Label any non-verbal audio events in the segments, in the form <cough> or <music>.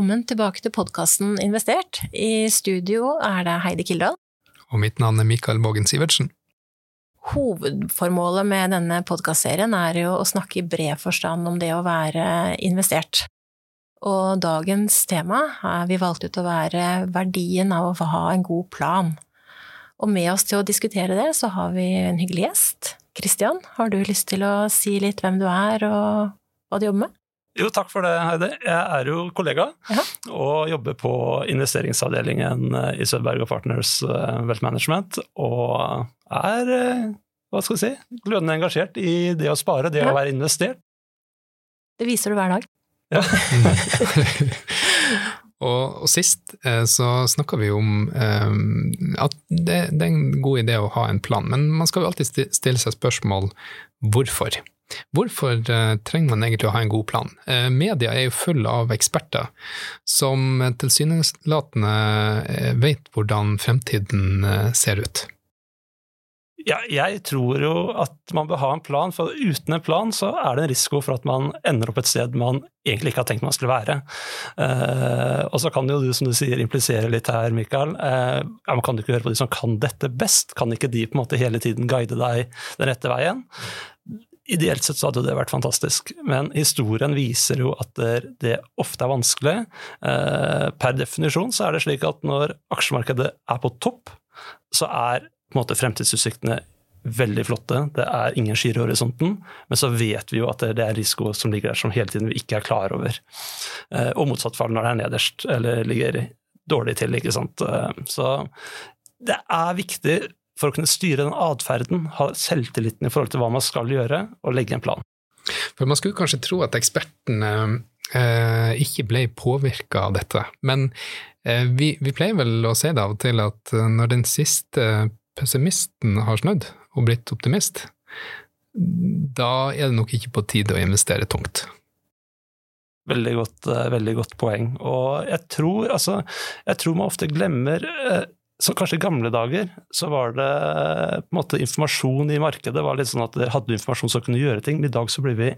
velkommen tilbake til podkasten Investert. I studio er det Heidi Kildahl. Og mitt navn er Mikael Vågen Sivertsen. Hovedformålet med denne podkastserien er jo å snakke i bred forstand om det å være investert. Og dagens tema er vi valgt ut å være verdien av å ha en god plan. Og med oss til å diskutere det, så har vi en hyggelig gjest. Kristian, har du lyst til å si litt hvem du er og hva du jobber med? Jo, takk for det, Heidi. Jeg er jo kollega Aha. og jobber på investeringsavdelingen i Sødberg Partners eh, Wealth Management. Og er, eh, hva skal vi si, glødende engasjert i det å spare, det Ja. å være investert. Det viser du hver dag. Ja. <laughs> og, og sist eh, så snakka vi om eh, at det, det er en god idé å ha en plan, men man skal jo alltid stille seg spørsmål hvorfor. Hvorfor eh, trenger man egentlig å ha en god plan? Eh, media er jo full av eksperter som tilsynelatende eh, vet hvordan fremtiden ser ut. Ja, jeg tror jo at man bør ha en plan, for uten en plan så er det en risiko for at man ender opp et sted man egentlig ikke har tenkt man skulle være. Eh, og så kan jo du, som du sier, implisere litt her, Mikael. Eh, ja, kan du ikke høre på de som kan dette best? Kan ikke de på en måte hele tiden guide deg den rette veien? Ideelt sett så hadde det vært fantastisk, men historien viser jo at det, ofte er vanskelig. Eh, per definisjon så er det slik at når aksjemarkedet er på topp, så er på en måte fremtidsutsiktene veldig flotte. Det er ingen skyer i horisonten, men så vet vi jo at det, det er risiko som ligger der som hele tiden vi ikke er klar over. Eh, og motsatt fall når det er nederst, eller ligger dårlig til, ikke sant. Eh, så det er viktig for å kunne styre den atferden, ha selvtilliten i forhold til hva man skal gjøre, og legge en plan. For man skulle kanskje tro at ekspertene eh, ikke ble påvirka av dette, men eh, vi, vi pleier vel å se det av og til at eh, når den siste pessimisten har snudd og blitt optimist, da er det nok ikke på tide å investere tungt. Veldig godt, eh, veldig godt poeng. Og jeg tror, altså, jeg tror man ofte glemmer eh, så kanskje i gamle dager så var det eh, på en måte informasjon i markedet. var litt sånn at dere hadde informasjon som kunne gjøre ting, men i dag så blir vi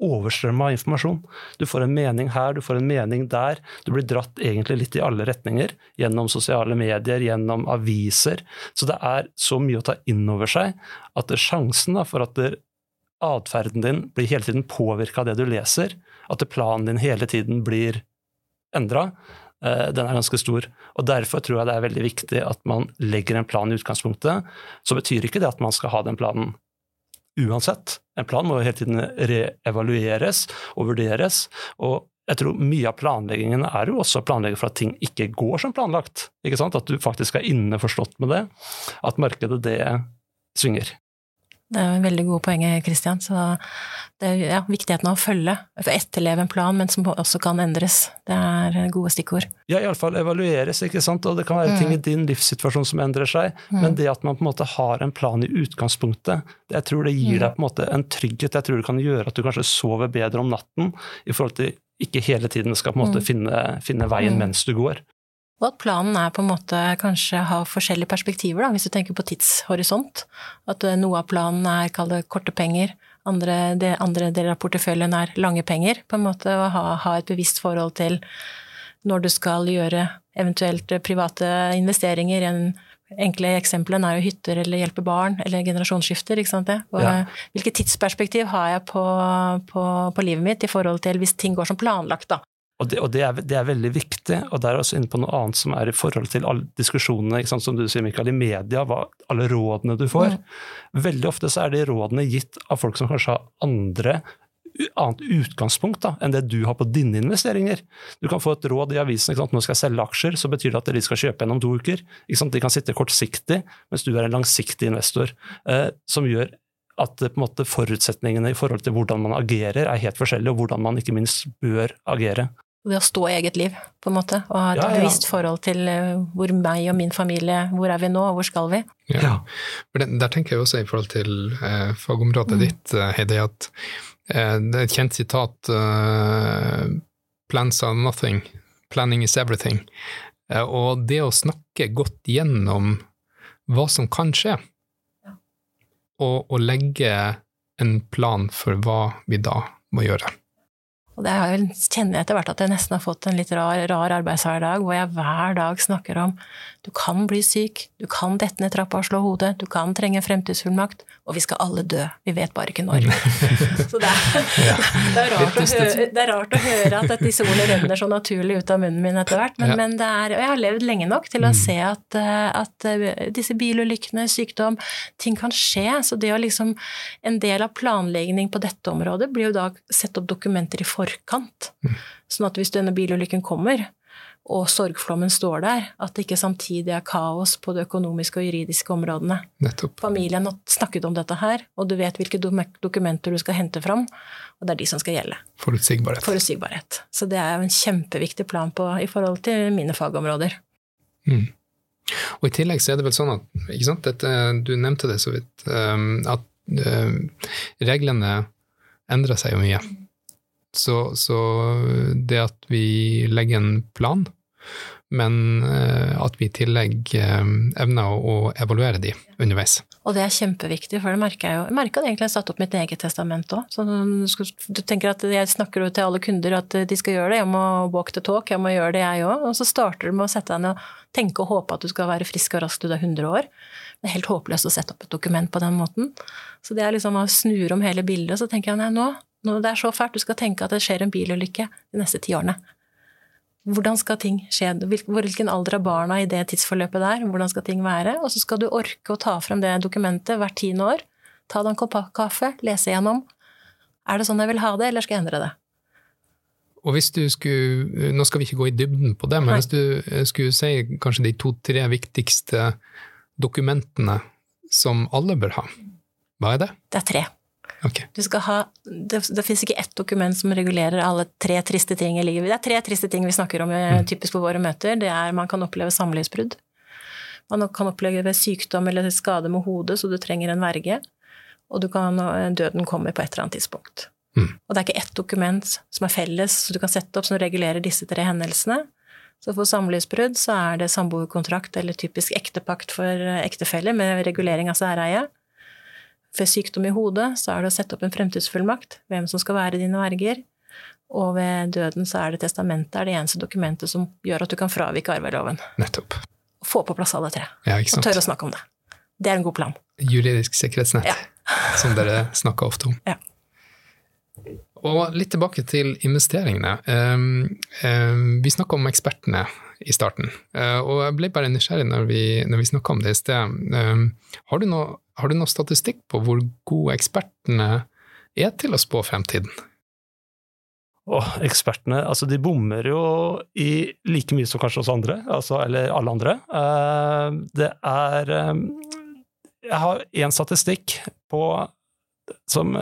overstrømma av informasjon. Du får en mening her, du får en mening der. Du blir dratt egentlig litt i alle retninger. Gjennom sosiale medier, gjennom aviser. Så det er så mye å ta inn over seg at sjansen for at atferden din blir hele tiden påvirka av det du leser, at planen din hele tiden blir endra, den er ganske stor. Og Derfor tror jeg det er veldig viktig at man legger en plan i utgangspunktet. Så betyr ikke det at man skal ha den planen uansett. En plan må jo hele tiden reevalueres og vurderes. og jeg tror Mye av planleggingen er jo også å planlegge for at ting ikke går som planlagt. Ikke sant? At du faktisk er innforstått med det. At markedet, det svinger. Det er jo veldig gode poeng, Kristian. Så det er ja, viktigheten av å følge, for etterleve en plan, men som også kan endres. Det er gode stikkord. Ja, iallfall evalueres, ikke sant. Og det kan være ting i din livssituasjon som endrer seg. Men det at man på en måte har en plan i utgangspunktet, det, jeg tror det gir deg på en måte en trygghet. Jeg tror det kan gjøre at du kanskje sover bedre om natten, i forhold til ikke hele tiden skal på en måte finne, finne veien mens du går. Og at planen er på en måte kanskje ha forskjellige perspektiver, da, hvis du tenker på tidshorisont. At eh, noe av planen er, kall det korte penger, andre, det, andre deler av porteføljen er lange penger. På en måte å ha, ha et bevisst forhold til når du skal gjøre eventuelt private investeringer. En enkle eksemplene er jo hytter eller hjelpe barn eller generasjonsskifter. ikke sant det? Og, Ja. Hvilket tidsperspektiv har jeg på, på, på livet mitt i forhold til hvis ting går som planlagt, da? Og, det, og det, er, det er veldig viktig, og der er også inne på noe annet som er i forhold til alle diskusjonene, sant, som du sier, Mikael, i media, hva, alle rådene du får. Veldig ofte så er de rådene gitt av folk som kanskje har andre annet utgangspunkt da, enn det du har på dine investeringer. Du kan få et råd i avisen ikke sant? nå skal jeg selge aksjer, så betyr det at de skal kjøpe gjennom to uker. Ikke sant? De kan sitte kortsiktig, mens du er en langsiktig investor, eh, som gjør at eh, på en måte, forutsetningene i forhold til hvordan man agerer, er helt forskjellige, og hvordan man ikke minst bør agere. Det å stå i eget liv, på en måte, og ha et Ja, ja. bevisst forhold til eh, hvor meg og min familie, hvor er vi nå, og hvor skal vi? Ja. For der tenker jeg også i forhold til eh, fagområdet ditt, eh, Heidi, at eh, det er et kjent sitat eh, Plans are nothing, planning is everything. Eh, og det å snakke godt gjennom hva som kan skje, og, og legge en plan for hva vi da må gjøre. Og det jeg, kjenner jeg etter hvert at jeg nesten har fått en litt rar, rar arbeidshverdag, hvor jeg hver dag snakker om du kan bli syk, du kan dette ned trappa og slå hodet, du kan trenge fremtidsfullmakt, og vi skal alle dø. Vi vet bare ikke når. <laughs> Så det er, <laughs> det, er rart, å høre, er rart å høre at disse ordene renner så naturlig ut av munnen min etter hvert, men, men er, jeg har levd lenge nok til å mm. se at, eh, at eh, disse bilulykkene, sykdom, ting kan skje. Så det å liksom En del av planlegging på dette området blir jo da sette opp dokumenter i forkant. Mm. Sånn at hvis denne bilulykken kommer, og sorgflommen står der, at det ikke samtidig er kaos på de økonomiske og juridiske områdene. Nettopp. Familien har snakket om dette her, og du vet hvilke dokumenter du skal hente fram, og det er de som skal gjelde. Forutsigbarhet. Forutsigbarhet. Så det er jo en kjempeviktig plan på, i forhold til mine fagområder. Mm. Og i tillegg så er det vel sånn at ikke sant, Dette, Du nevnte det så vidt, um, at um, reglene endrer seg jo mye. Så, så, det at vi legger en plan, men eh, at vi i tillegg eh, evner å evaluere de underveis. Og det er kjempeviktig, for det merker jeg jo. Jeg merka det egentlig jeg satte opp mitt eget testament òg. du tenker at jeg snakker til alle kunder at de skal gjøre det, jeg må walk the talk, jeg må gjøre det jeg òg. Og så starter du med å sette deg ned og tenke og håpe at du skal være frisk og rask til du er 100 år. Det er helt håpløst å sette opp et dokument på den måten. Så det er liksom å snure om hele bildet, og så tenker jeg nei, nå når det er så fælt, du skal tenke at det skjer en bilulykke de neste ti årene. Hvordan skal ting skje? Hvilken alder er barna i det tidsforløpet der? Hvordan skal ting være? Og så skal du orke å ta frem det dokumentet hvert tiende år. Ta deg en kopp kaffe, lese gjennom. Er det sånn jeg vil ha det, eller skal jeg endre det? Og hvis du skulle, Nå skal vi ikke gå i dybden på det, men Nei. hvis du skulle si kanskje de to-tre viktigste dokumentene som alle bør ha, hva er det? Det er tre. Okay. Du skal ha, det, det fins ikke ett dokument som regulerer alle tre triste ting i livet. Det er tre triste ting vi snakker om eh, mm. typisk på våre møter. Det er man kan oppleve samlivsbrudd. Man kan oppleve sykdom eller skade med hodet, så du trenger en verge. Og kan, eh, døden kommer på et eller annet tidspunkt. Mm. Og det er ikke ett dokument som er felles, så du kan sette opp som regulerer disse tre hendelsene. Så for samlivsbrudd så er det samboerkontrakt eller typisk ektepakt for eh, ektefeller med regulering av særeie. Ved sykdom i hodet så er det å sette opp en fremtidsfullmakt, hvem som skal være dine verger. Og ved døden så er det testamentet er det eneste dokumentet som gjør at du kan fravike arveloven. Nettopp. Få på plass alle tre. Ja. Og tørre å snakke om det. Det er en god plan. Juridisk sikkerhetsnett, ja. <laughs> som dere snakker ofte om. Ja. Og litt tilbake til investeringene. Um, um, vi snakker om ekspertene i starten, uh, og jeg ble bare nysgjerrig når vi, når vi snakka om det i sted. Um, har, du noe, har du noe statistikk på hvor gode ekspertene er til å spå fremtiden? Oh, ekspertene altså de bommer jo i like mye som kanskje oss andre, altså, eller alle andre. Uh, det er Jeg har én statistikk på som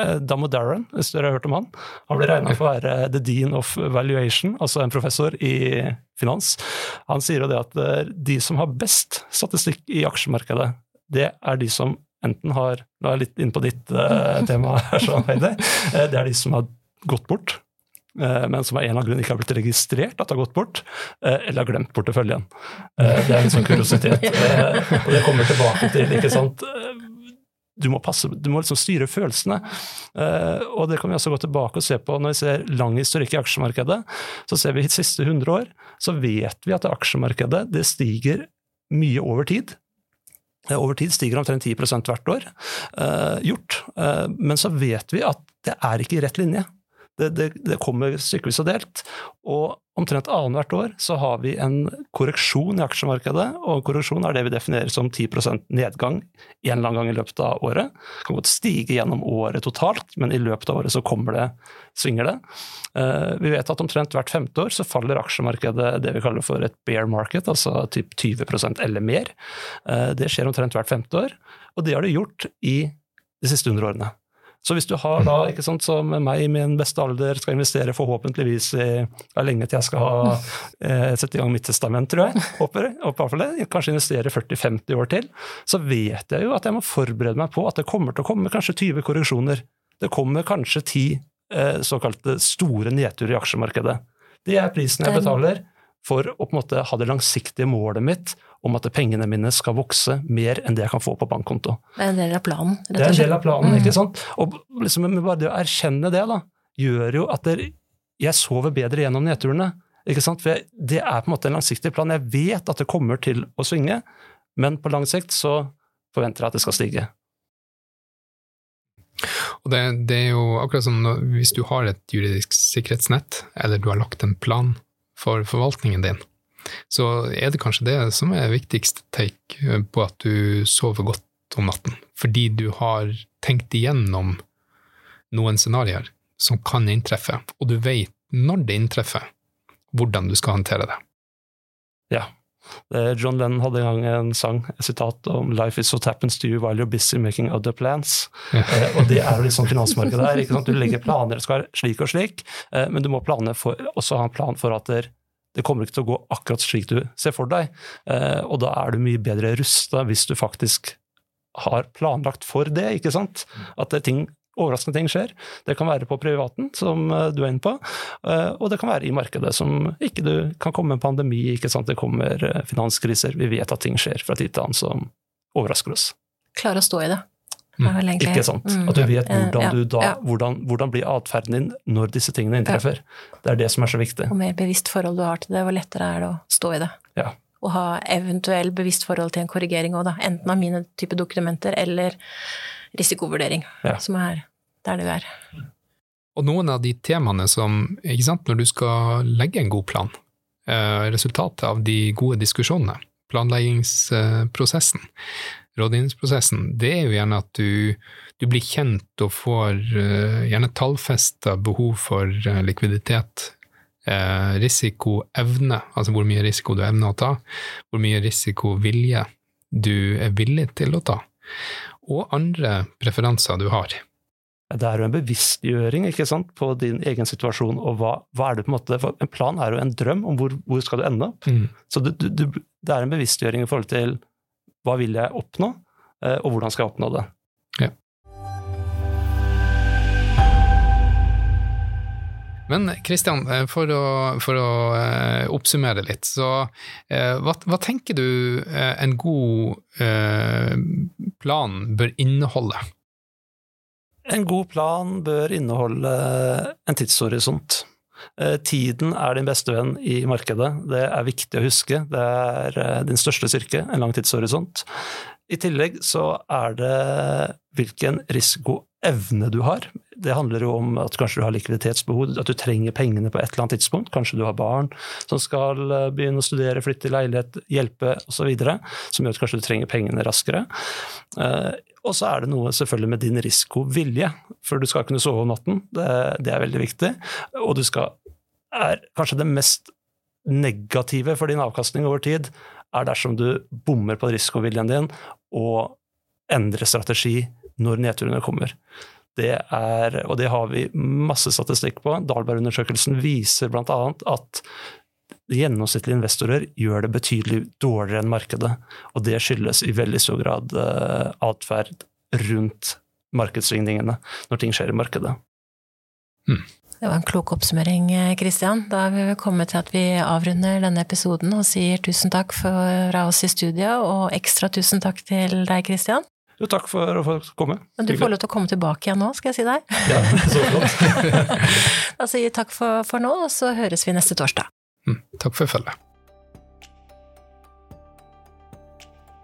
uh, Darren, hvis dere har hørt om han. Han ble regna for å være the dean of valuation, altså en professor i finans. Han sier jo det at eh, de som har best statistikk i aksjemarkedet, det er de som enten har Nå er jeg litt inne på ditt uh, tema, <laughs> Heide. Det er de som har gått bort, men som av en annen grunn ikke har blitt registrert at det har gått bort, eller har glemt porteføljen. Det er en sånn kuriositet. Og det kommer tilbake til ikke sant, du må, passe, du må liksom styre følelsene. Uh, og det kan vi også gå tilbake og se på når vi ser lang historikk i aksjemarkedet. Så ser vi de siste 100 år, så vet vi at det aksjemarkedet det stiger mye over tid. Eh, over tid stiger omtrent 10% hvert år. Uh, gjort. Uh, men så vet vi at det er ikke i rett linje. Det, det, det kommer stykkevis og delt. Og omtrent annethvert år så har vi en korreksjon i aksjemarkedet, og korreksjon er det vi definerer som 10 nedgang en eller annen gang i løpet av året. Det kan godt stige gjennom året totalt, men i løpet av året så kommer det, svinger det. Eh, vi vet at omtrent hvert femte år så faller aksjemarkedet det vi kaller for et bear market, altså typ 20% eller mer. Eh, det skjer omtrent hvert femte år, og det har det gjort i de siste 100 årene. Så hvis du har da, ikke sant, som meg i min beste alder skal investere forhåpentligvis i ja, lenge til jeg skal ha eh, sette i gang mitt testament, tror jeg, håper, håper det, kanskje investere 40-50 år til, så vet jeg jo at jeg må forberede meg på at det kommer til å komme kanskje 20 korreksjoner. Det kommer kanskje 10 eh, såkalte store nedturer i aksjemarkedet. Det er prisen jeg betaler for å på en måte ha det langsiktige målet mitt om at pengene mine skal vokse mer enn det jeg kan få på bankkonto. Det er en del av planen. Det er en del av planen, mm. ikke sant. Og liksom bare det å erkjenne det, da, gjør jo at jeg sover bedre gjennom nedturene. Ikke sant? For jeg, det er på en måte en langsiktig plan. Jeg vet at det kommer til å svinge, men på lang sikt så forventer jeg at det skal stige. Og det, det, er jo akkurat som hvis du har et juridisk sikkerhetsnett, eller du har lagt en plan for forvaltningen din, så er det kanskje det som er viktigst take på at du sover godt om natten. Fordi du har tenkt igjennom noen scenarioer som kan inntreffe, og du vet når det inntreffer, hvordan du skal håndtere det. Ja, John Lennon hadde en gang en sang, et sitat om 'Life is what happens to you while you're busy making other plans'. Eh, og det er jo litt sånn finansmarkedet her. ikke sant? Du legger planer, det skal være slik og slik, eh, men du må for, også ha en plan for at det, det kommer ikke til å gå akkurat slik du ser for deg. Og da er du mye bedre rusta hvis du faktisk har planlagt for det, ikke sant? At det, ting overraskende ting skjer. Det kan være på privaten, som eh, du er inne på, eh, og det kan være i markedet, som ikke du kan komme en pandemi, ikke sant? det kommer eh, finanskriser. Vi vet at ting skjer fra tid til annen som overrasker oss. Klare å stå i det. Mm. Ikke sant. At du vet hvordan, du da, hvordan, hvordan blir atferden din når disse tingene inntreffer. Det er det som er så viktig. Og mer bevisst forhold du har til det, hvor lettere er det å stå i det. Ja. Og ha eventuell bevisst forhold til en korrigering òg, da. Enten av mine type dokumenter eller risikovurdering, ja. som er der du er. Og noen av de temaene som ikke sant, Når du skal legge en god plan, eh, resultatet av de gode diskusjonene, planleggingsprosessen, rådgivningsprosessen, det er jo gjerne at du, du blir kjent og får uh, gjerne tallfesta behov for uh, likviditet, risikoevne, altså hvor mye risiko du evner å ta, hvor mye risikovilje du er villig til å ta, og andre preferanser du har det er jo en bevisstgjøring ikke sant, på din egen situasjon. og hva, hva, er det på En måte, for en plan er jo en drøm om hvor, hvor skal du ende opp. Mm. Så det, du, det, er en bevisstgjøring i forhold til hva vil jeg oppnå, eh, og hvordan skal jeg oppnå det. Ja. Men Kristian, eh, for å, for å uh, oppsummere litt, så hva, hva, tenker du en god plan bør inneholde? En god plan bør inneholde en tidshorisont. Eh, tiden er din beste venn i markedet. Det er viktig å huske. Det er eh, din største styrke, en lang tidshorisont. I tillegg så er det hvilken risikoevne du har. Det handler jo om at kanskje du har likviditetsbehov, at du trenger pengene på et eller annet tidspunkt. Kanskje du har barn som skal eh, begynne å studere, flytte i leilighet, hjelpe osv. Som gjør at kanskje du trenger pengene raskere. Og så er det noe selvfølgelig med din risikovilje, for du skal kunne sove om natten. Det, det er veldig viktig. Og du skal er Kanskje det mest negative for din avkastning over tid er dersom du bommer på risikoviljen din og endrer strategi når nedturene kommer. Det er, og det har vi masse statistikk på. Dahlberg-undersøkelsen viser bl.a. at gjennomsnittlige investorer gjør det betydelig dårligere enn markedet. Og det skyldes i veldig stor grad uh, atferd rundt markedssvingningene når ting skjer i markedet. Hmm. Det var en klok oppsummering, Kristian. Da har vi kommet til at vi avrunder denne episoden og sier tusen takk fra oss i studio, og ekstra tusen takk til deg, Kristian. Jo, takk for å få komme. Men du får lov til å komme tilbake igjen nå, skal jeg si deg. Ja, så flott. <laughs> da sier vi takk for, for nå, og så høres vi neste torsdag. Mm, takk for følget.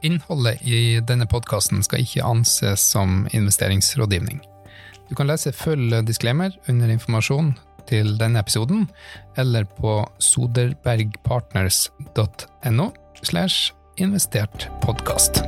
Innholdet i denne podkasten skal ikke anses som investeringsrådgivning. Du kan lese full disclaimer under informasjon til denne episoden, eller på soderbergpartners.no slash investert podkast.